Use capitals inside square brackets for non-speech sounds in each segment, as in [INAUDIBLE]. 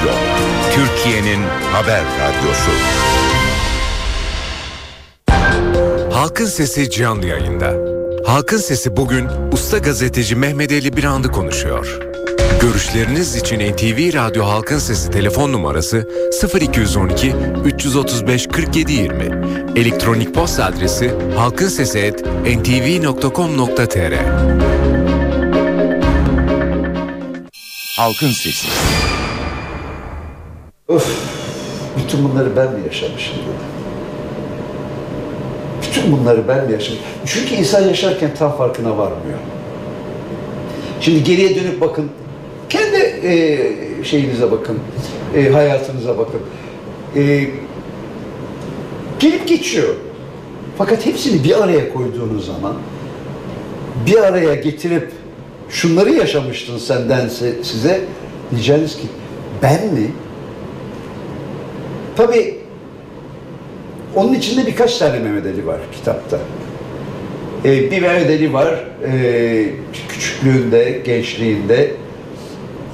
Radyo, Türkiye'nin haber radyosu. Halkın Sesi canlı yayında. Halkın Sesi bugün usta gazeteci Mehmet Ali Birand'ı konuşuyor. Görüşleriniz için NTV Radyo Halkın Sesi telefon numarası 0212 335 47 20. Elektronik posta adresi halkinsesi@ntv.com.tr. Halkın Sesi. Öf, bütün bunları ben mi yaşamışım dedi. Bütün bunları ben mi yaşamışım? Çünkü insan yaşarken tam farkına varmıyor. Şimdi geriye dönüp bakın, kendi e, şeyinize bakın, e, hayatınıza bakın. E, gelip geçiyor. Fakat hepsini bir araya koyduğunuz zaman, bir araya getirip şunları yaşamıştın senden size diyeceğiniz ki ben mi? Tabii onun içinde birkaç tane Mehmet Ali var kitapta. Ee, bir Mehmet Ali var e, küçüklüğünde, gençliğinde.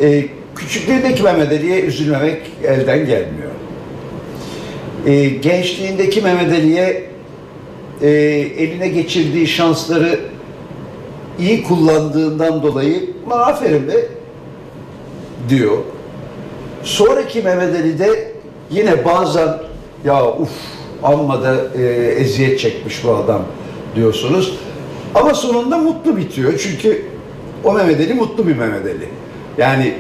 E, küçüklüğündeki Mehmet Ali'ye üzülmemek elden gelmiyor. E, gençliğindeki Mehmet Ali'ye e, eline geçirdiği şansları iyi kullandığından dolayı aferin be diyor. Sonraki Mehmet Ali'de yine bazen ya uf amma da e, eziyet çekmiş bu adam diyorsunuz. Ama sonunda mutlu bitiyor. Çünkü o Mehmet Ali mutlu bir Mehmet Ali. Yani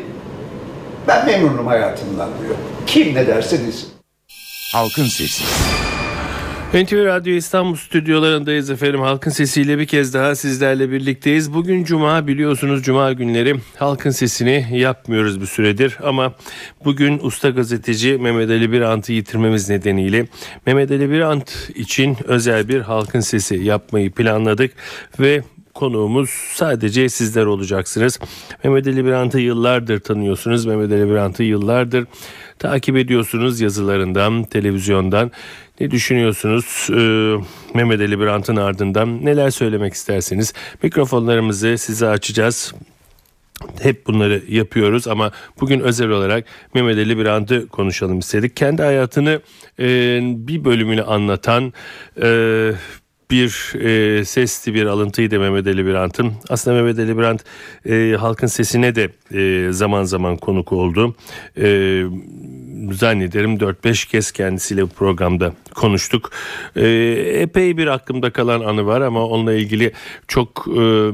ben memnunum hayatımdan diyor. Kim ne derse desin. Halkın Sesi. NTV Radyo İstanbul stüdyolarındayız efendim. Halkın sesiyle bir kez daha sizlerle birlikteyiz. Bugün Cuma biliyorsunuz Cuma günleri halkın sesini yapmıyoruz bir süredir. Ama bugün usta gazeteci Mehmet Ali Birant'ı yitirmemiz nedeniyle Mehmet Ali Birant için özel bir halkın sesi yapmayı planladık. Ve konuğumuz sadece sizler olacaksınız. Mehmet Ali Birant'ı yıllardır tanıyorsunuz. Mehmet Ali Birant'ı yıllardır takip ediyorsunuz yazılarından, televizyondan. Ne düşünüyorsunuz ee, Mehmet Ali Birant'ın ardından? Neler söylemek isterseniz mikrofonlarımızı size açacağız. Hep bunları yapıyoruz ama bugün özel olarak Mehmet Ali Birant'ı konuşalım istedik. Kendi hayatını e, bir bölümünü anlatan e, bir e, sesli bir alıntıydı Mehmet Ali Birant'ın. Aslında Mehmet Ali Birant e, halkın sesine de e, zaman zaman konuk oldu. E, zannederim 4-5 kez kendisiyle bu programda konuştuk. E, epey bir aklımda kalan anı var ama onunla ilgili çok e,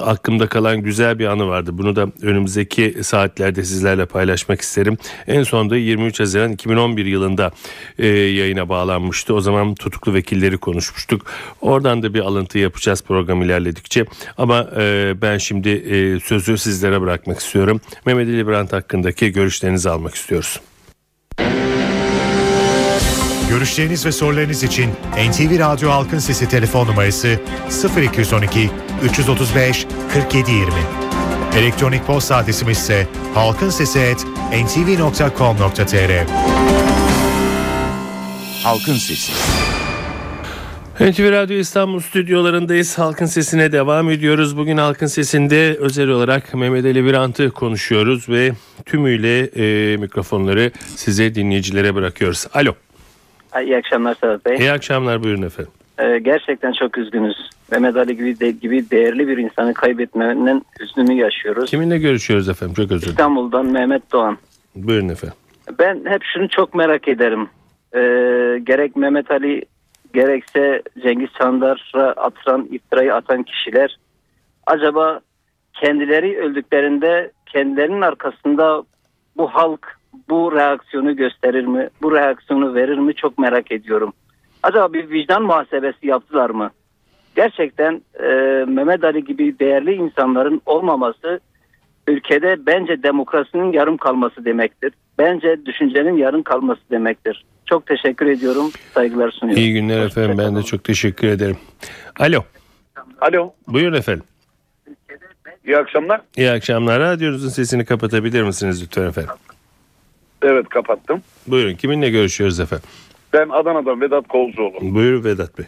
aklımda kalan güzel bir anı vardı. Bunu da önümüzdeki saatlerde sizlerle paylaşmak isterim. En sonunda 23 Haziran 2011 yılında e, yayına bağlanmıştı. O zaman tutuklu vekilleri konuşmuştuk. Oradan da bir alıntı yapacağız program ilerledikçe. Ama e, ben şimdi e, sözü sizlere bırakmak istiyorum. Mehmet Ali Brandt hakkındaki görüşlerinizi almak istiyoruz. Görüşleriniz ve sorularınız için NTV Radyo Halkın Sesi telefon numarası 0212 335 4720. Elektronik posta adresimiz ise halkinsesi@ntv.com.tr. Halkın Sesi. NTV Radyo İstanbul stüdyolarındayız. Halkın Sesi'ne devam ediyoruz. Bugün Halkın Sesi'nde özel olarak Mehmet Ali Birant'ı konuşuyoruz ve tümüyle e, mikrofonları size dinleyicilere bırakıyoruz. Alo. İyi akşamlar Sedat Bey. İyi akşamlar buyurun efendim. Ee, gerçekten çok üzgünüz. Mehmet Ali gibi, de, gibi değerli bir insanı kaybetmenin hüznünü yaşıyoruz. Kiminle görüşüyoruz efendim? Çok özür dilerim. İstanbul'dan Mehmet Doğan. Buyurun efendim. Ben hep şunu çok merak ederim. Ee, gerek Mehmet Ali gerekse Cengiz Çandar'a atılan iftirayı atan kişiler acaba kendileri öldüklerinde kendilerinin arkasında bu halk bu reaksiyonu gösterir mi? Bu reaksiyonu verir mi? Çok merak ediyorum. Acaba bir vicdan muhasebesi yaptılar mı? Gerçekten e, Mehmet Ali gibi değerli insanların olmaması ülkede bence demokrasinin yarım kalması demektir. Bence düşüncenin yarım kalması demektir. Çok teşekkür ediyorum. Saygılar sunuyorum. İyi günler efendim. Ben de çok teşekkür ederim. Alo. Alo. Buyurun efendim. İyi akşamlar. İyi akşamlar. Radyonuzun sesini kapatabilir misiniz lütfen efendim? Evet kapattım. Buyurun. Kiminle görüşüyoruz efendim? Ben Adana'dan Vedat Kolcuoğlu. Buyurun Vedat Bey.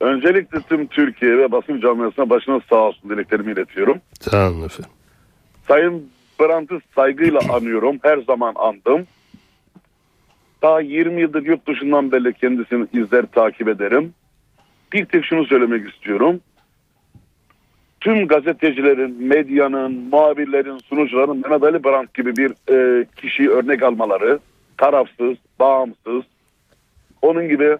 Öncelikle tüm Türkiye ve basın camiasına başınız sağ olsun dileklerimi iletiyorum. Sağ olun efendim. Sayın Brandt'ı saygıyla anıyorum. Her zaman andım. Daha 20 yıldır yurt dışından beri kendisini izler takip ederim. Bir tek şunu söylemek istiyorum. Tüm gazetecilerin, medyanın, muhabirlerin, sunucuların Mehmet Ali Brandt gibi bir e, kişiyi örnek almaları, tarafsız, bağımsız, onun gibi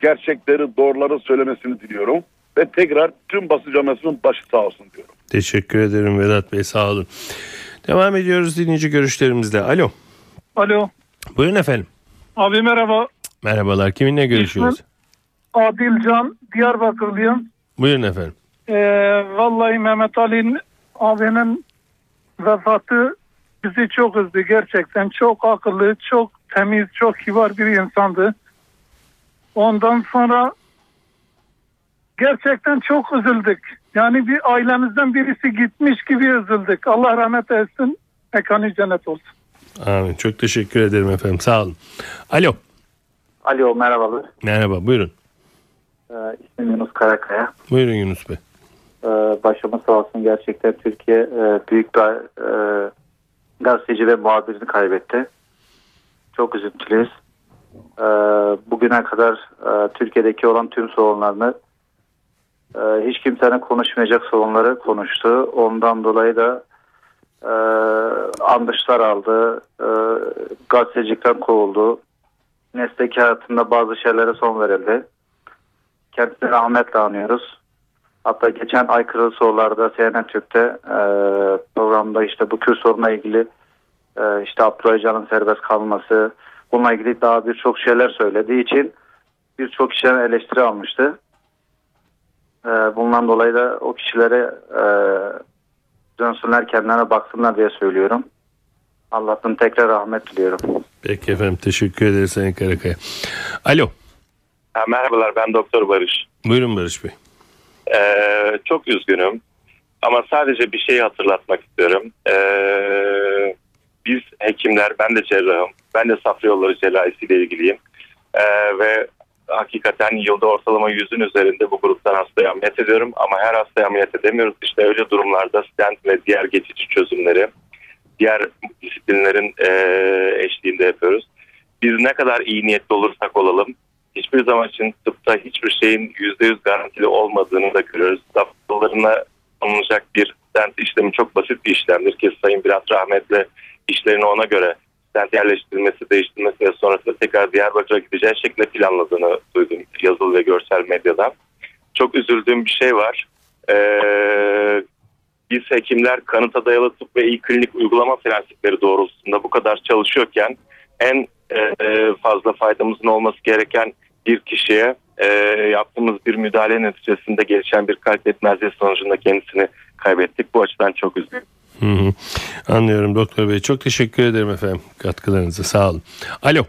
gerçekleri, doğruları söylemesini diliyorum. Ve tekrar tüm basın camiasının başı sağ olsun diyorum. Teşekkür ederim Vedat Bey sağ olun. Devam ediyoruz dinleyici görüşlerimizle. Alo. Alo. Buyurun efendim. Abi merhaba. Merhabalar. Kiminle görüşüyoruz? Adil Can. Diyarbakırlıyım. Buyurun efendim. Ee, vallahi Mehmet Ali abinin vefatı bizi çok üzdü gerçekten. Çok akıllı, çok temiz, çok kibar bir insandı. Ondan sonra gerçekten çok üzüldük. Yani bir ailemizden birisi gitmiş gibi üzüldük. Allah rahmet etsin. Mekanı cennet olsun. Amin. Çok teşekkür ederim efendim. Sağ olun. Alo. Alo merhabalar. Merhaba. Buyurun. Ee, ismim Yunus Karakaya. Buyurun Yunus Bey. Ee, başımız sağ olsun gerçekten Türkiye e, büyük bir e, gazeteci ve muhabirini kaybetti. Çok üzüntülüyüz. Ee, bugüne kadar e, Türkiye'deki olan tüm sorunlarını e, hiç kimsenin konuşmayacak sorunları konuştu. Ondan dolayı da e, andışlar aldı. E, gazetecilikten kovuldu. Mesleki hayatında bazı şeylere son verildi. Kendisini rahmetle anıyoruz. Hatta geçen aykırı sorularda CNN Türk'te e, programda işte bu Kürt sorununa ilgili e, işte Abdullah Öcalan'ın serbest kalması bununla ilgili daha birçok şeyler söylediği için birçok kişiden eleştiri almıştı. E, bundan dolayı da o kişilere e, dönsünler kendilerine baksınlar diye söylüyorum. Allah'tan tekrar rahmet diliyorum. Peki efendim. Teşekkür ederiz Sayın Karakaya. Alo. Ha, merhabalar ben Doktor Barış. Buyurun Barış Bey. Ee, çok üzgünüm ama sadece bir şeyi hatırlatmak istiyorum. Ee, biz hekimler, ben de cerrahım, ben de safra yolları cerrahisiyle ilgiliyim Ee, ve hakikaten yılda ortalama yüzün üzerinde bu gruptan hastayı ameliyat ediyorum ama her hastayı ameliyat edemiyoruz. İşte öyle durumlarda stent ve diğer geçici çözümleri diğer disiplinlerin e, eşliğinde yapıyoruz. Biz ne kadar iyi niyetli olursak olalım hiçbir zaman için tıpta hiçbir şeyin %100 garantili olmadığını da görüyoruz. Safhalarına alınacak bir stent işlemi çok basit bir işlemdir ki Sayın Birat rahmetle işlerini ona göre stent yerleştirilmesi, değiştirilmesi ve sonrasında tekrar Diyarbakır'a gideceği şekilde planladığını duydum yazılı ve görsel medyadan. Çok üzüldüğüm bir şey var. Ee, biz hekimler kanıta dayalı tıp ve iyi klinik uygulama prensipleri doğrultusunda bu kadar çalışıyorken en fazla faydamızın olması gereken bir kişiye e, yaptığımız bir müdahale neticesinde gelişen bir kalp yetmezliği sonucunda kendisini kaybettik. Bu açıdan çok üzgünüm. Hı hı. Anlıyorum Doktor Bey. Çok teşekkür ederim efendim katkılarınıza. Sağ olun. Alo.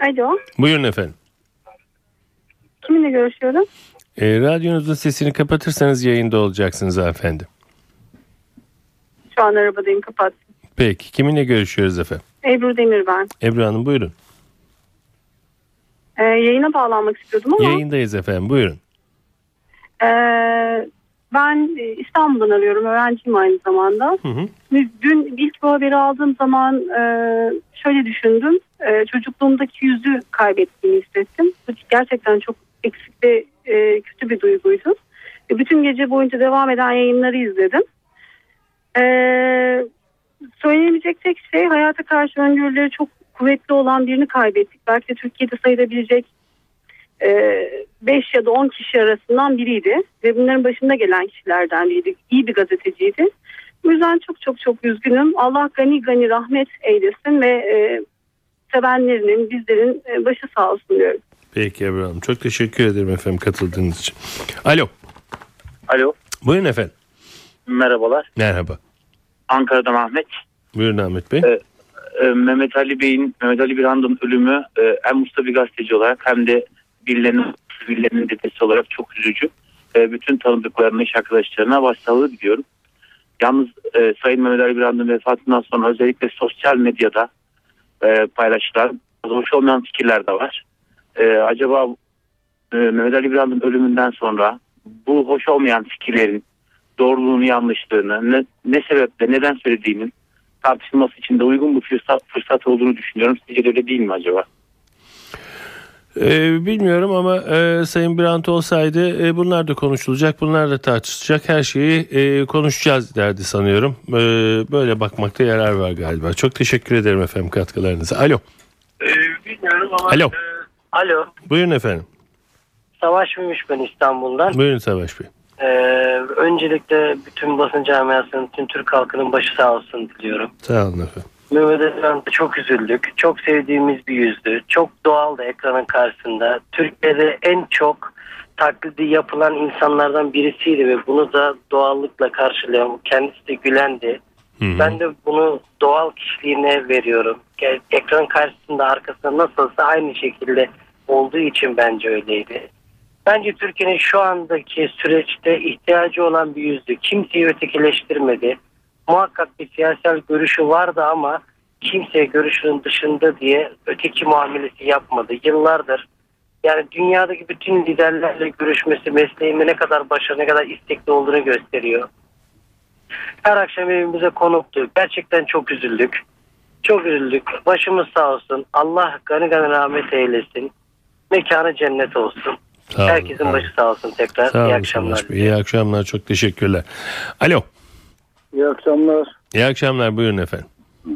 Alo. Buyurun efendim. Kiminle görüşüyorum? E, radyonuzun sesini kapatırsanız yayında olacaksınız efendim. Şu an arabadayım kapat. Peki. Kiminle görüşüyoruz efendim? Ebru Demir ben. Ebru Hanım buyurun. Ee, yayına bağlanmak istiyordum ama Yayındayız efendim. Buyurun. e, ben e, İstanbul'dan arıyorum. Öğrenciyim aynı zamanda. Hı hı. Dün ilk bu haberi aldığım zaman e, şöyle düşündüm. E, çocukluğumdaki yüzü kaybettiğimi hissettim. Bu gerçekten çok eksik ve e, kötü bir duyguydu. E, bütün gece boyunca devam eden yayınları izledim. E, söyleyebilecek tek şey hayata karşı öngörüleri çok kuvvetli olan birini kaybettik. Belki de Türkiye'de sayılabilecek 5 ya da 10 kişi arasından biriydi. Ve bunların başında gelen kişilerden biriydi. İyi bir gazeteciydi. Bu yüzden çok çok çok üzgünüm. Allah gani gani rahmet eylesin ve e, sevenlerinin, bizlerin e, başı sağ olsun diyorum. Peki Ebru Hanım. Çok teşekkür ederim efendim katıldığınız için. Alo. Alo. Buyurun efendim. Merhabalar. Merhaba. Ankara'dan Ahmet. Buyurun Ahmet Bey. Ee, e, Mehmet Ali Bey'in, Mehmet Ali Birand'ın ölümü e, hem usta bir gazeteci olarak hem de birilerinin, birilerinin dedesi olarak çok üzücü. E, bütün tanıdıklarına, iş arkadaşlarına başsağlığı diliyorum. Yalnız e, Sayın Mehmet Ali Birand'ın vefatından sonra özellikle sosyal medyada e, paylaşılan hoş olmayan fikirler de var. E, acaba e, Mehmet Ali Birand'ın ölümünden sonra bu hoş olmayan fikirlerin doğruluğunu yanlışlığını ne, ne sebeple neden söylediğinin tartışılması için de uygun bir fırsat, fırsat olduğunu düşünüyorum. Sizce de öyle değil mi acaba? Ee, bilmiyorum ama e, Sayın Birant olsaydı e, bunlar da konuşulacak, bunlar da tartışılacak. Her şeyi e, konuşacağız derdi sanıyorum. E, böyle bakmakta yarar var galiba. Çok teşekkür ederim efendim katkılarınıza. Alo. bilmiyorum ama... Alo. Alo. Buyurun efendim. Savaş Mümüş ben İstanbul'dan. Buyurun Savaş Bey. Ee, öncelikle bütün basın camiasının, tüm Türk halkının başı sağ olsun diliyorum. Sağ olun efendim. Mehmet Özcan'da çok üzüldük. Çok sevdiğimiz bir yüzdü. Çok doğaldı ekranın karşısında. Türkiye'de en çok taklidi yapılan insanlardan birisiydi ve bunu da doğallıkla karşılıyorum. Kendisi de gülendi. Ben de bunu doğal kişiliğine veriyorum. Ekran karşısında arkasında nasılsa aynı şekilde olduğu için bence öyleydi. Bence Türkiye'nin şu andaki süreçte ihtiyacı olan bir yüzdü. Kimseyi ötekileştirmedi. Muhakkak bir siyasal görüşü vardı ama kimseye görüşünün dışında diye öteki muamelesi yapmadı. Yıllardır yani dünyadaki bütün liderlerle görüşmesi mesleğinde ne kadar başarılı, ne kadar istekli olduğunu gösteriyor. Her akşam evimize konuktu. Gerçekten çok üzüldük. Çok üzüldük. Başımız sağ olsun. Allah gani gani rahmet eylesin. Mekanı cennet olsun. Sağ olun, Herkesin olun. başı sağ olsun tekrar. Sağ İyi olun akşamlar. Bey. İyi akşamlar. Çok teşekkürler. Alo. İyi akşamlar. İyi akşamlar. Buyurun efendim.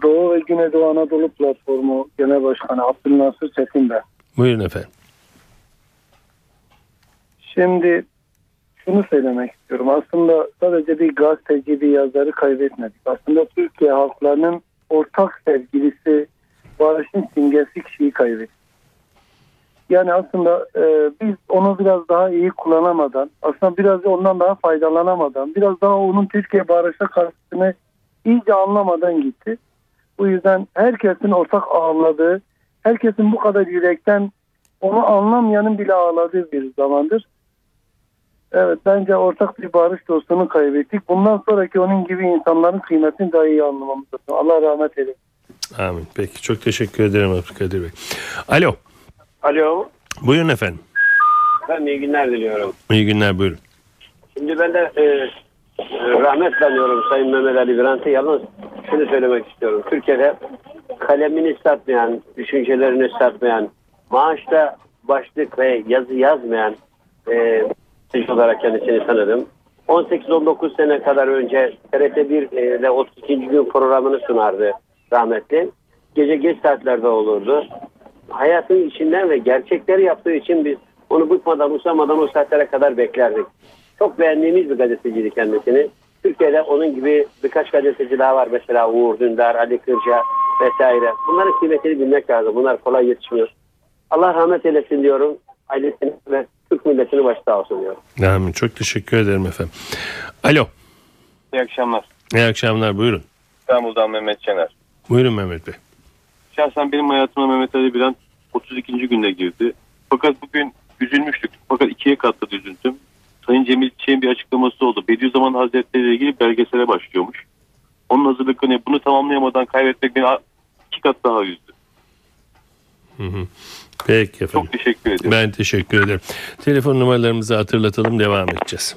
Doğu ve Güneydoğu Anadolu Platformu Genel Başkanı Abdülnasır Çetin ben. Buyurun efendim. Şimdi şunu söylemek istiyorum. Aslında sadece bir gazeteci, bir yazarı kaybetmedik. Aslında Türkiye halklarının ortak sevgilisi, barışın simgesi kişiyi kaybettik. Yani aslında e, biz onu biraz daha iyi kullanamadan, aslında biraz da ondan daha faydalanamadan, biraz daha onun Türkiye barışa karşısını iyice anlamadan gitti. Bu yüzden herkesin ortak ağladığı, herkesin bu kadar yürekten onu anlamayanın bile ağladığı bir zamandır. Evet bence ortak bir barış dostunu kaybettik. Bundan sonraki onun gibi insanların kıymetini daha iyi anlamamız lazım. Allah rahmet eylesin. Amin. Peki. Çok teşekkür ederim Abdülkadir Bey. Alo. Alo. Buyurun efendim. Ben iyi günler diliyorum. İyi günler. Buyurun. Şimdi ben de e, e, rahmet anıyorum Sayın Mehmet Ali Birant'ı. Yalnız şunu söylemek istiyorum. Türkiye'de kalemini satmayan, düşüncelerini satmayan, maaşta başlık ve yazı yazmayan e, olarak kendisini tanıdım. 18-19 sene kadar önce TRT1 ile 32. gün programını sunardı rahmetli. Gece geç saatlerde olurdu. Hayatın içinden ve gerçekleri yaptığı için biz onu bıkmadan usamadan o saatlere kadar beklerdik. Çok beğendiğimiz bir gazeteciydi kendisini. Türkiye'de onun gibi birkaç gazeteci daha var. Mesela Uğur Dündar, Ali Kırca vesaire. Bunların kıymetini bilmek lazım. Bunlar kolay yetişmiyor. Allah rahmet eylesin diyorum. Ailesini ve Türk milletini başta olsun diyorum. Amin. Çok teşekkür ederim efendim. Alo. İyi akşamlar. İyi akşamlar. Buyurun. İstanbul'dan Mehmet Şener. Buyurun Mehmet Bey. Şahsen benim hayatıma Mehmet Ali Birant 32. günde girdi. Fakat bugün üzülmüştük. Fakat ikiye katladı üzüntüm. Sayın Cemil Çiçek'in bir açıklaması oldu. Bediüzzaman Hazretleri ile ilgili belgesele başlıyormuş. Onun hazırlıkını bunu tamamlayamadan kaybetmek beni iki kat daha üzdü. Hı hı. Peki efendim. Çok teşekkür ederim. Ben teşekkür ederim. Telefon numaralarımızı hatırlatalım. Devam edeceğiz.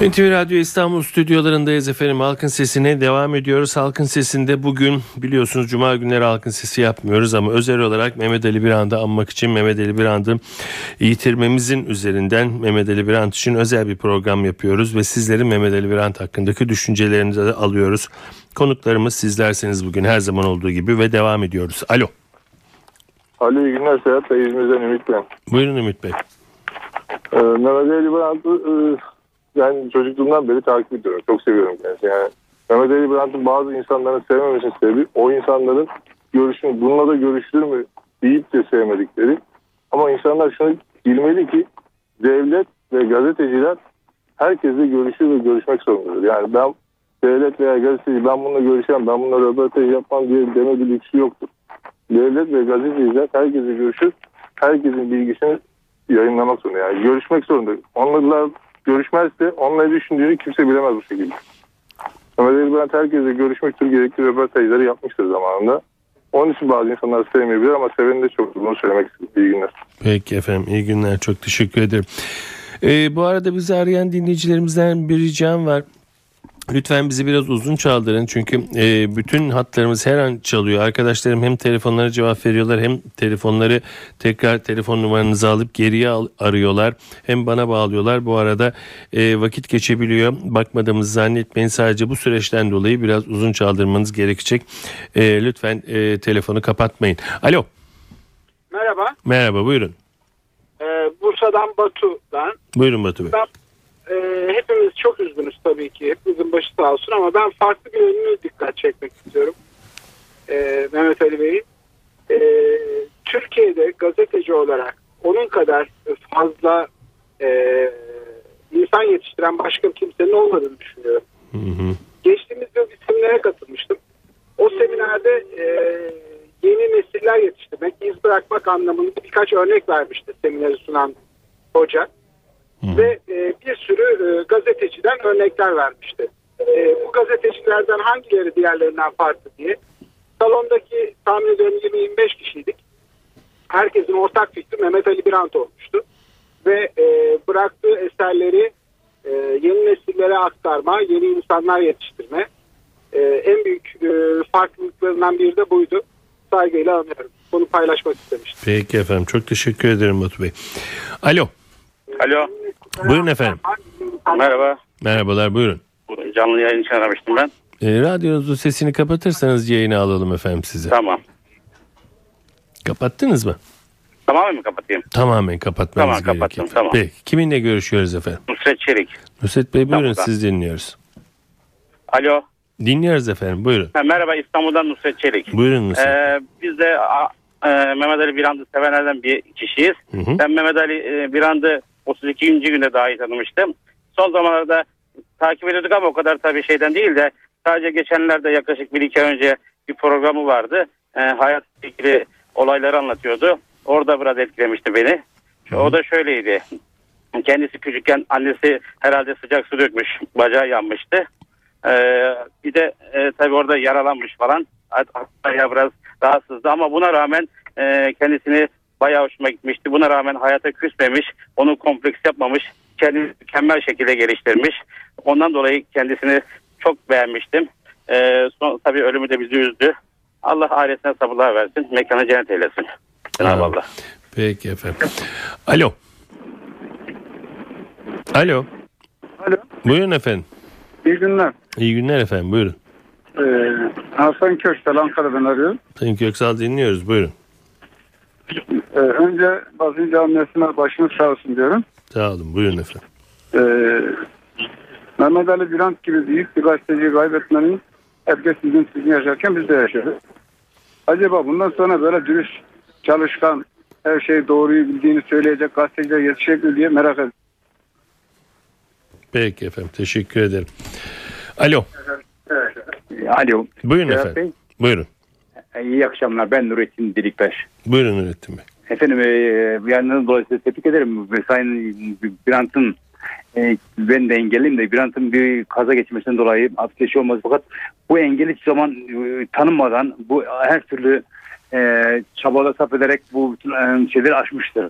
NTV Radyo İstanbul stüdyolarındayız efendim. Halkın Sesi'ne devam ediyoruz. Halkın Sesi'nde bugün biliyorsunuz Cuma günleri Halkın Sesi yapmıyoruz ama özel olarak Mehmet Ali Birand'ı anmak için Mehmet Ali Birand'ı yitirmemizin üzerinden Mehmet Ali Birand için özel bir program yapıyoruz ve sizlerin Mehmet Ali Birand hakkındaki düşüncelerinizi de alıyoruz. Konuklarımız sizlerseniz bugün her zaman olduğu gibi ve devam ediyoruz. Alo. Alo iyi günler Serhat Bey İzmir'den Ümit ben. Buyurun Ümit Bey. Ee, Mehmet Ali Brandt'ı e, ben çocukluğumdan beri takip ediyorum. Çok seviyorum kendisini. Yani Mehmet Ali Brandt'ın bazı insanların sevmemesinin sebebi o insanların görüşünü bununla da görüşülür mü deyip de sevmedikleri. Ama insanlar şunu bilmeli ki devlet ve gazeteciler herkesle görüşür ve görüşmek zorundadır. Yani ben devlet veya gazeteci ben bununla görüşemem, ben bununla röportaj yapmam diye deme bir lüksü yoktur. Devlet ve gazeteciler herkesle görüşür, herkesin bilgisini yayınlamak zorunda. Yani görüşmek zorunda. Onlarla görüşmezse onunla düşündüğünü kimse bilemez bu şekilde. Mehmet Ali Birant herkese görüşmüştür, gerekli röportajları yapmıştır zamanında. Onun için bazı insanlar sevmeyebilir ama seveni de çok bunu söylemek istedim. İyi günler. Peki efendim iyi günler çok teşekkür ederim. Ee, bu arada bizi arayan dinleyicilerimizden bir ricam var. Lütfen bizi biraz uzun çaldırın çünkü e, bütün hatlarımız her an çalıyor. Arkadaşlarım hem telefonlara cevap veriyorlar hem telefonları tekrar telefon numaranızı alıp geriye al, arıyorlar. Hem bana bağlıyorlar. Bu arada e, vakit geçebiliyor. Bakmadığımızı zannetmeyin. Sadece bu süreçten dolayı biraz uzun çaldırmanız gerekecek. E, lütfen e, telefonu kapatmayın. Alo. Merhaba. Merhaba buyurun. Ee, Bursa'dan Batu ben. Buyurun Batu Bey. Ben e, hepimiz çok üzgünüz tabii ki. Hepimizin başı sağ olsun ama ben farklı bir yönünü dikkat çekmek istiyorum. Ee, Mehmet Ali Bey'in. Ee, Türkiye'de gazeteci olarak onun kadar fazla e, insan yetiştiren başka kimsenin olmadığını düşünüyorum. Geçtiğimiz yıl bir seminere katılmıştım. O seminerde e, yeni nesiller yetiştirmek, iz bırakmak anlamında birkaç örnek vermişti semineri sunan hoca. Ve e, bir sürü e, gazeteciden örnekler vermişti. E, bu gazetecilerden hangileri diğerlerinden farklı diye. Salondaki tahmin ediyorum 20-25 kişiydik. Herkesin ortak fikri Mehmet Ali Birant olmuştu. Ve e, bıraktığı eserleri e, yeni nesillere aktarma, yeni insanlar yetiştirme. E, en büyük e, farklılıklarından biri de buydu. Saygıyla anlıyorum. Bunu paylaşmak istemiştim. Peki efendim çok teşekkür ederim Batu Bey. Alo. Alo. Buyurun efendim. Merhaba. Merhabalar buyurun. Canlı yayın için aramıştım ben. E, radyonuzun sesini kapatırsanız yayını alalım efendim size. Tamam. Kapattınız mı? Tamamen mi kapatayım? Tamamen kapatmanız Tamam, gerekiyor. kapattım, tamam. Peki kiminle görüşüyoruz efendim? Nusret Çelik. Nusret Bey buyurun İstanbul'dan. siz dinliyoruz. Alo. Dinliyoruz efendim buyurun. Ha, merhaba İstanbul'dan Nusret Çelik. Buyurun Nusret. Ee, biz de a, e, Mehmet Ali Birand'ı sevenlerden bir kişiyiz. Hı hı. Ben Mehmet Ali e, Birand'ı 32. günde daha iyi tanımıştım. Son zamanlarda takip ediyorduk ama o kadar tabii şeyden değil de sadece geçenlerde yaklaşık bir iki önce bir programı vardı. E, hayatla ilgili olayları anlatıyordu. Orada biraz etkilemişti beni. O da şöyleydi. Kendisi küçükken annesi herhalde sıcak su dökmüş. Bacağı yanmıştı. Ee, bir de e, tabii orada yaralanmış falan. Hat- Hatta ya biraz rahatsızdı ama buna rağmen e, kendisini bayağı hoşuma gitmişti. Buna rağmen hayata küsmemiş. Onu kompleks yapmamış. Kendini mükemmel şekilde geliştirmiş. Ondan dolayı kendisini çok beğenmiştim. Ee, son, tabii ölümü de bizi üzdü. Allah ailesine sabırlar versin. Mekanı cennet eylesin. Cenab-ı Allah. Peki efendim. Alo. Alo. Alo. Buyurun efendim. İyi günler. İyi günler efendim buyurun. Ee, Hasan Köksal Ankara'dan arıyorum. Sayın Köksal dinliyoruz buyurun. Ee, önce basın camiasına başınız sağ olsun diyorum. Sağ olun buyurun efendim. Ee, Mehmet Ali Birant gibi büyük bir gazeteciyi kaybetmenin herkes sizin sizin yaşarken biz de yaşadık. Acaba bundan sonra böyle dürüst, çalışkan, her şeyi doğruyu bildiğini söyleyecek gazeteciler yetişecek mi diye merak ediyorum. Peki efendim teşekkür ederim. Alo. Alo. Buyurun Serhat efendim. Buyurun. İyi akşamlar. Ben Nurettin Diliktaş. Buyurun Nurettin Bey. Efendim e, yayınlarınız dolayısıyla tebrik ederim. Ve Sayın Birant'ın e, ben de engelliyim de Birant'ın bir kaza geçmesinden dolayı ateşi olmaz. Fakat bu engel hiç zaman e, tanınmadan bu her türlü e, çabalar sarf ederek bu bütün e, şeyleri aşmıştır.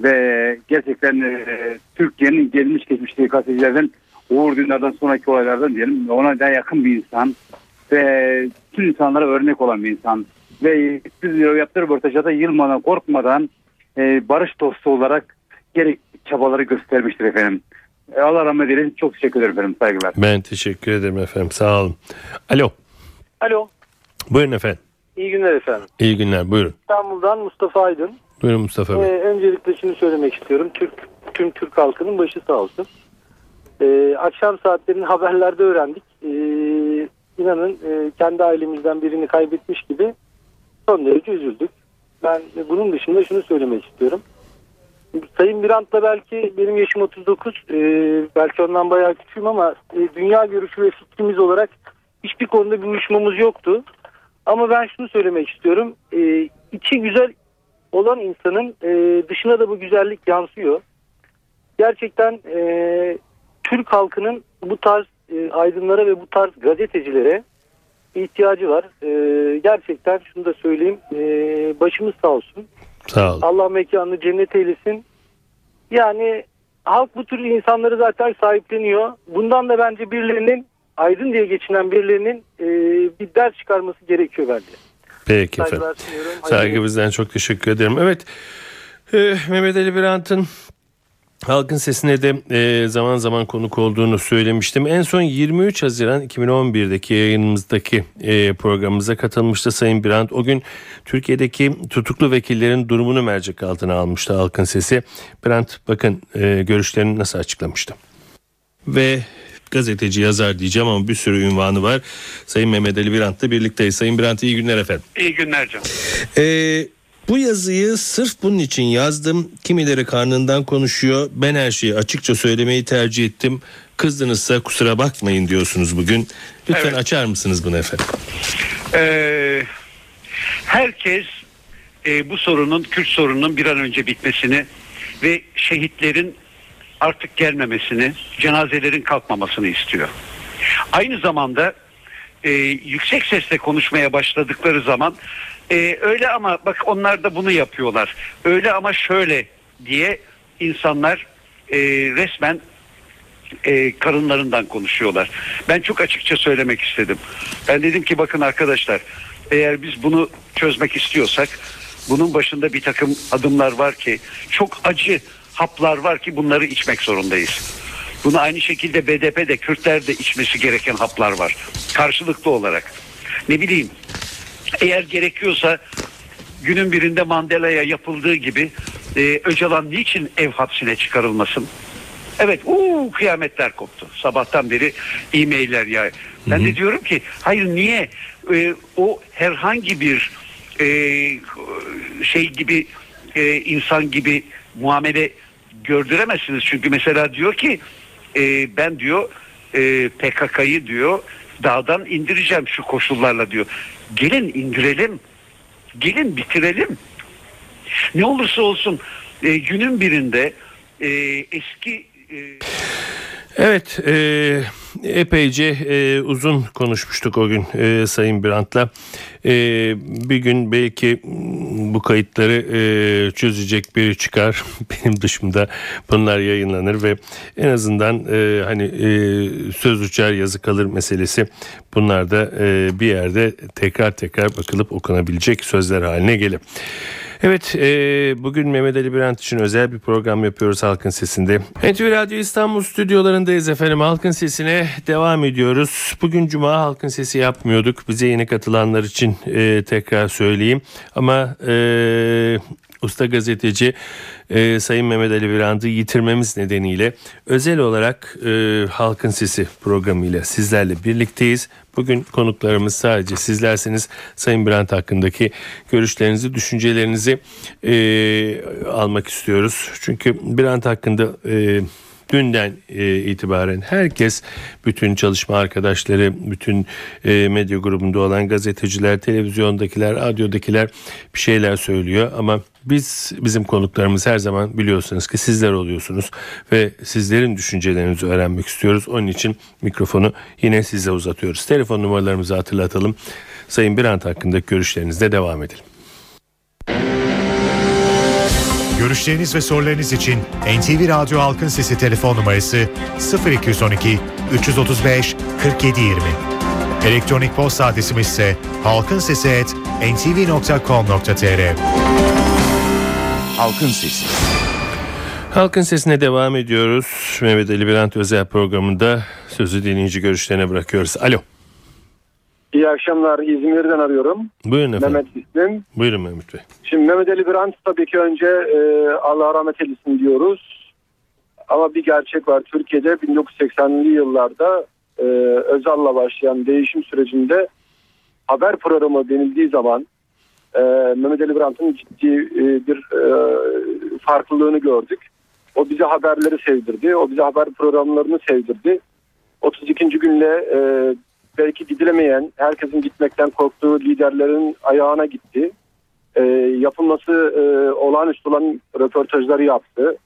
Ve gerçekten e, Türkiye'nin gelmiş geçmişteki gazetecilerden Uğur Dündar'dan sonraki olaylardan diyelim ona da yakın bir insan ve tüm insanlara örnek olan bir insan ve biz yaptığı röportajda yılmadan korkmadan e, barış dostu olarak gerek çabaları göstermiştir efendim. E, Allah rahmet eylesin. Çok teşekkür ederim efendim. Saygılar. Ben teşekkür ederim efendim sağ olun. Alo. Alo. Buyurun efendim. İyi günler efendim. İyi günler buyurun. İstanbul'dan Mustafa Aydın. Buyurun Mustafa Bey. Ee, öncelikle şunu söylemek istiyorum. Türk tüm Türk halkının başı sağ olsun. Ee, akşam saatlerinin [LAUGHS] haberlerde öğrendik. Ee, inanın e, kendi ailemizden birini kaybetmiş gibi son derece üzüldük. Ben bunun dışında şunu söylemek istiyorum. Sayın Birant'la belki benim yaşım 39. ee, belki ondan bayağı küçüğüm ama e, dünya görüşü ve fikrimiz olarak hiçbir konuda bir uyuşmamız yoktu. Ama ben şunu söylemek istiyorum. E, içi güzel olan insanın e, dışına da bu güzellik yansıyor. gerçekten e, Türk halkının bu tarz e, aydınlara ve bu tarz gazetecilere ihtiyacı var. E, gerçekten şunu da söyleyeyim. E, başımız sağ olsun. Sağ olun. Allah mekanını cennet eylesin. Yani halk bu tür insanları zaten sahipleniyor. Bundan da bence birilerinin aydın diye geçinen birilerinin e, bir ders çıkarması gerekiyor bence. Peki Saygılar efendim. Saygı bizden çok teşekkür ederim. Evet Mehmet Ali Birant'ın Halkın Sesi'ne de e, zaman zaman konuk olduğunu söylemiştim. En son 23 Haziran 2011'deki yayınımızdaki e, programımıza katılmıştı Sayın Birant. O gün Türkiye'deki tutuklu vekillerin durumunu mercek altına almıştı Halkın Sesi. Birant bakın e, görüşlerini nasıl açıklamıştı. Ve gazeteci yazar diyeceğim ama bir sürü ünvanı var. Sayın Mehmet Ali Birant'la birlikteyiz. Sayın Birant iyi günler efendim. İyi günler canım. Ee, bu yazıyı sırf bunun için yazdım. Kimileri karnından konuşuyor. Ben her şeyi açıkça söylemeyi tercih ettim. Kızdınızsa kusura bakmayın diyorsunuz bugün. Lütfen Evet. açar mısınız bunu efendim? Ee, herkes e, bu sorunun, Kürt sorununun bir an önce bitmesini ve şehitlerin artık gelmemesini, cenazelerin kalkmamasını istiyor. Aynı zamanda e, yüksek sesle konuşmaya başladıkları zaman e, öyle ama bak onlar da bunu yapıyorlar. Öyle ama şöyle diye insanlar e, resmen e, karınlarından konuşuyorlar. Ben çok açıkça söylemek istedim. Ben dedim ki bakın arkadaşlar eğer biz bunu çözmek istiyorsak bunun başında bir takım adımlar var ki çok acı haplar var ki bunları içmek zorundayız. Bunu aynı şekilde BDP de Kürtler de içmesi gereken haplar var. Karşılıklı olarak. Ne bileyim eğer gerekiyorsa günün birinde Mandela'ya yapıldığı gibi e, Öcalan niçin ev hapsine çıkarılmasın? Evet, uuu kıyametler koptu. Sabahtan beri e-mailler ya. Ben de diyorum ki hayır niye Ee, o herhangi bir e, şey gibi e, insan gibi muamele gördüremezsiniz. Çünkü mesela diyor ki e, ben diyor e, PKK'yı diyor dağdan indireceğim şu koşullarla diyor. Gelin indirelim. Gelin bitirelim. Ne olursa olsun e, günün birinde e, eski e, Evet, e, epeyce e, uzun konuşmuştuk o gün e, Sayın Birant'la. E, bir gün belki bu kayıtları e, çözecek biri çıkar. [LAUGHS] Benim dışımda bunlar yayınlanır ve en azından e, hani e, söz uçar yazı kalır meselesi bunlar da e, bir yerde tekrar tekrar bakılıp okunabilecek sözler haline gelir. Evet e, bugün Mehmet Ali Birant için özel bir program yapıyoruz Halkın Sesi'nde. NTV Radyo İstanbul stüdyolarındayız efendim. Halkın Sesi'ne devam ediyoruz. Bugün Cuma Halkın Sesi yapmıyorduk. Bize yeni katılanlar için e, tekrar söyleyeyim. Ama e, usta gazeteci e, Sayın Mehmet Ali Birant'ı yitirmemiz nedeniyle özel olarak e, Halkın Sesi programıyla sizlerle birlikteyiz. Bugün konuklarımız sadece sizlerseniz Sayın Birant hakkındaki görüşlerinizi, düşüncelerinizi e, almak istiyoruz. Çünkü Birant hakkında e, dünden e, itibaren herkes bütün çalışma arkadaşları, bütün e, medya grubunda olan gazeteciler, televizyondakiler, radyodakiler bir şeyler söylüyor ama biz bizim konuklarımız her zaman biliyorsunuz ki sizler oluyorsunuz ve sizlerin düşüncelerinizi öğrenmek istiyoruz. Onun için mikrofonu yine size uzatıyoruz. Telefon numaralarımızı hatırlatalım. Sayın Birant hakkındaki görüşlerinizle devam edelim. Görüşleriniz ve sorularınız için NTV Radyo Halkın Sesi telefon numarası 0212 335 4720. Elektronik posta adresimiz ise halkinsesi@ntv.com.tr. Halkın Sesi. Halkın Sesi'ne devam ediyoruz. Mehmet Ali Birant özel programında sözü dinleyici görüşlerine bırakıyoruz. Alo. İyi akşamlar. İzmir'den arıyorum. Buyurun efendim. Mehmet ismim. Buyurun Mehmet Bey. Şimdi Mehmet Ali Birant tabii ki önce e, Allah rahmet eylesin diyoruz. Ama bir gerçek var. Türkiye'de 1980'li yıllarda e, Özal'la başlayan değişim sürecinde haber programı denildiği zaman e, Mehmet Ali Birant'ın ciddi e, bir e, farklılığını gördük. O bize haberleri sevdirdi. O bize haber programlarını sevdirdi. 32. günle e, belki gidilemeyen, herkesin gitmekten korktuğu liderlerin ayağına gitti. E, yapılması e, olağanüstü olan röportajları yaptı.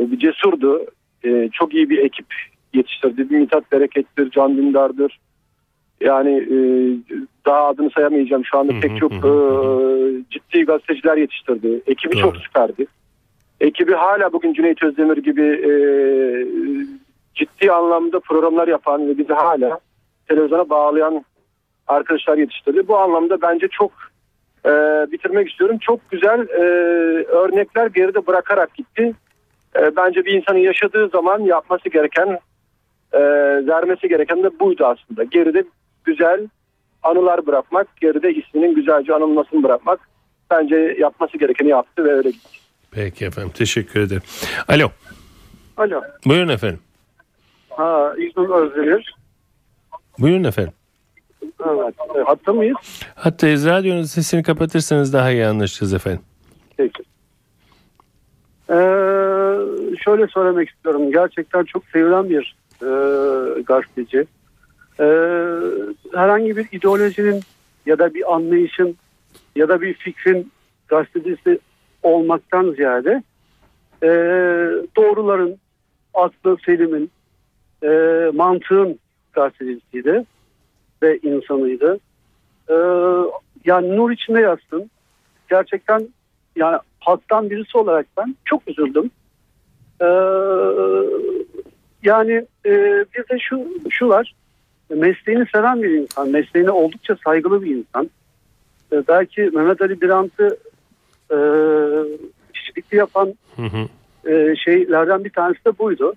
E, bir cesurdu. E, çok iyi bir ekip yetiştirdi. Bir Mithat Bereket'tir, Can Dündar'dır. Yani e, daha adını sayamayacağım şu anda pek çok e, ciddi gazeteciler yetiştirdi. Ekibi çok süperdi. Ekibi hala bugün Cüneyt Özdemir gibi e, ciddi anlamda programlar yapan ve bizi hala televizyona bağlayan arkadaşlar yetiştirdi. Bu anlamda bence çok e, bitirmek istiyorum. Çok güzel e, örnekler geride bırakarak gitti. E, bence bir insanın yaşadığı zaman yapması gereken, e, vermesi gereken de buydu aslında. Geride güzel anılar bırakmak, geride isminin güzelce anılmasını bırakmak. Bence yapması gerekeni yaptı ve öyle gitti. Peki efendim teşekkür ederim. Alo Alo. buyurun efendim. Ha, İzmir Özdemir. Buyurun efendim. Evet. E, Hatta mıyız? Hatta radyonun sesini kapatırsanız daha iyi anlaşacağız efendim. Peki. Ee, şöyle söylemek istiyorum. Gerçekten çok sevilen bir e, gazeteci. Ee, herhangi bir ideolojinin ya da bir anlayışın ya da bir fikrin gazetecisi olmaktan ziyade e, doğruların, aklı selimin, e, mantığın gazetecisiydi ve insanıydı. Ee, yani nur içinde yazsın. Gerçekten yani halktan birisi olarak ben çok üzüldüm. Ee, yani e, bir de şu, şu var. Mesleğini seven bir insan. Mesleğine oldukça saygılı bir insan. Ee, belki Mehmet Ali Birant'ı e, kişilikli yapan e, şeylerden bir tanesi de buydu.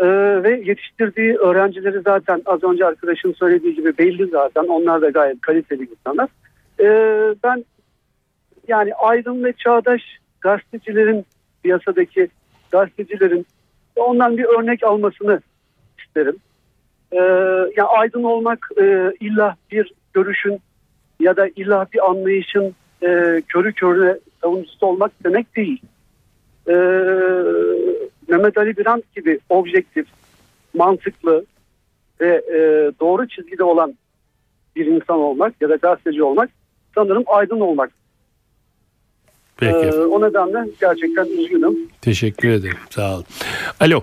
Ee, ve yetiştirdiği öğrencileri zaten az önce arkadaşın söylediği gibi belli zaten. Onlar da gayet kaliteli insanlar. Ee, ben yani aydın ve çağdaş gazetecilerin piyasadaki gazetecilerin ondan bir örnek almasını isterim. Ee, yani aydın olmak e, illa bir görüşün ya da illa bir anlayışın e, körü körüne savunucusu olmak demek değil. Ee, Mehmet Ali Birant gibi objektif, mantıklı ve e, doğru çizgide olan bir insan olmak ya da gazeteci olmak sanırım aydın olmak. Peki. Ee, o nedenle gerçekten üzgünüm. Teşekkür ederim. Sağ olun. Alo.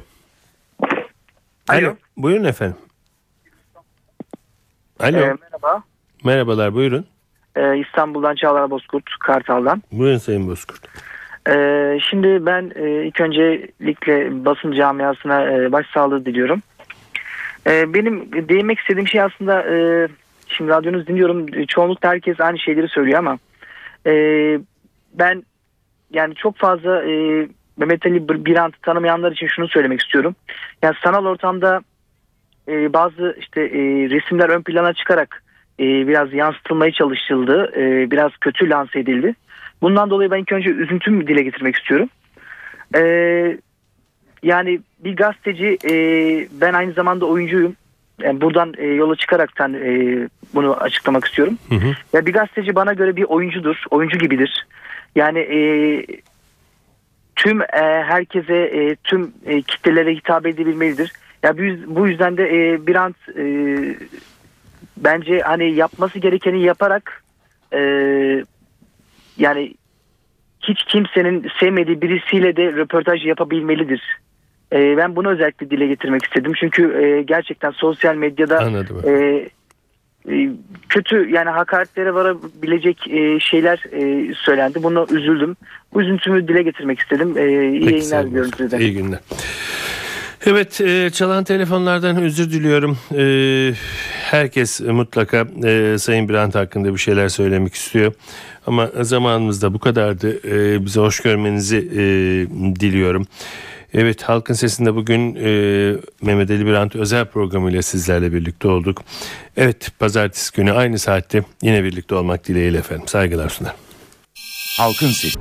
Alo. Buyurun efendim. Alo. Ee, merhaba. Merhabalar buyurun. Ee, İstanbul'dan Çağlar Bozkurt, Kartal'dan. Buyurun Sayın Bozkurt. Ee, şimdi ben e, ilk öncelikle basın camiasına e, başsağlığı diliyorum. Ee, benim değinmek istediğim şey aslında e, şimdi radyonuzu dinliyorum. Çoğunlukla herkes aynı şeyleri söylüyor ama e, ben yani çok fazla e, Mehmet Ali Bir- Birant'ı tanımayanlar için şunu söylemek istiyorum. Yani sanal ortamda e, bazı işte e, resimler ön plana çıkarak e, biraz yansıtılmaya çalışıldı. E, biraz kötü lanse edildi. Bundan dolayı ben ilk önce üzüntümü dile getirmek istiyorum. E, yani bir gazeteci e, ben aynı zamanda oyuncuyum. Yani buradan e, yola çıkaraktan e, bunu açıklamak istiyorum. Ya bir gazeteci bana göre bir oyuncudur, oyuncu gibidir. Yani e, tüm e, herkese, e, tüm e, kitlelere hitap edebilmelidir. Ya bu, bu yüzden de e, Birant e, bence hani yapması gerekeni yaparak e, yani hiç kimsenin sevmediği birisiyle de röportaj yapabilmelidir. E, ben bunu özellikle dile getirmek istedim. Çünkü e, gerçekten sosyal medyada Anladım. e, e, kötü yani hakaretlere varabilecek e, şeyler e, söylendi. Buna üzüldüm. Bu üzüntümü dile getirmek istedim. E, iyi Peki, yayınlar diliyorum size. İyi günler. Evet e, çalan telefonlardan özür diliyorum. E, herkes mutlaka e, Sayın Birant hakkında bir şeyler söylemek istiyor. Ama zamanımız da bu kadardı. E, bize hoş görmenizi e, diliyorum. Evet Halkın Sesi'nde bugün e, Mehmet Ali Birant özel programıyla sizlerle birlikte olduk. Evet pazartesi günü aynı saatte yine birlikte olmak dileğiyle efendim. Saygılar sunar. Halkın Sesi.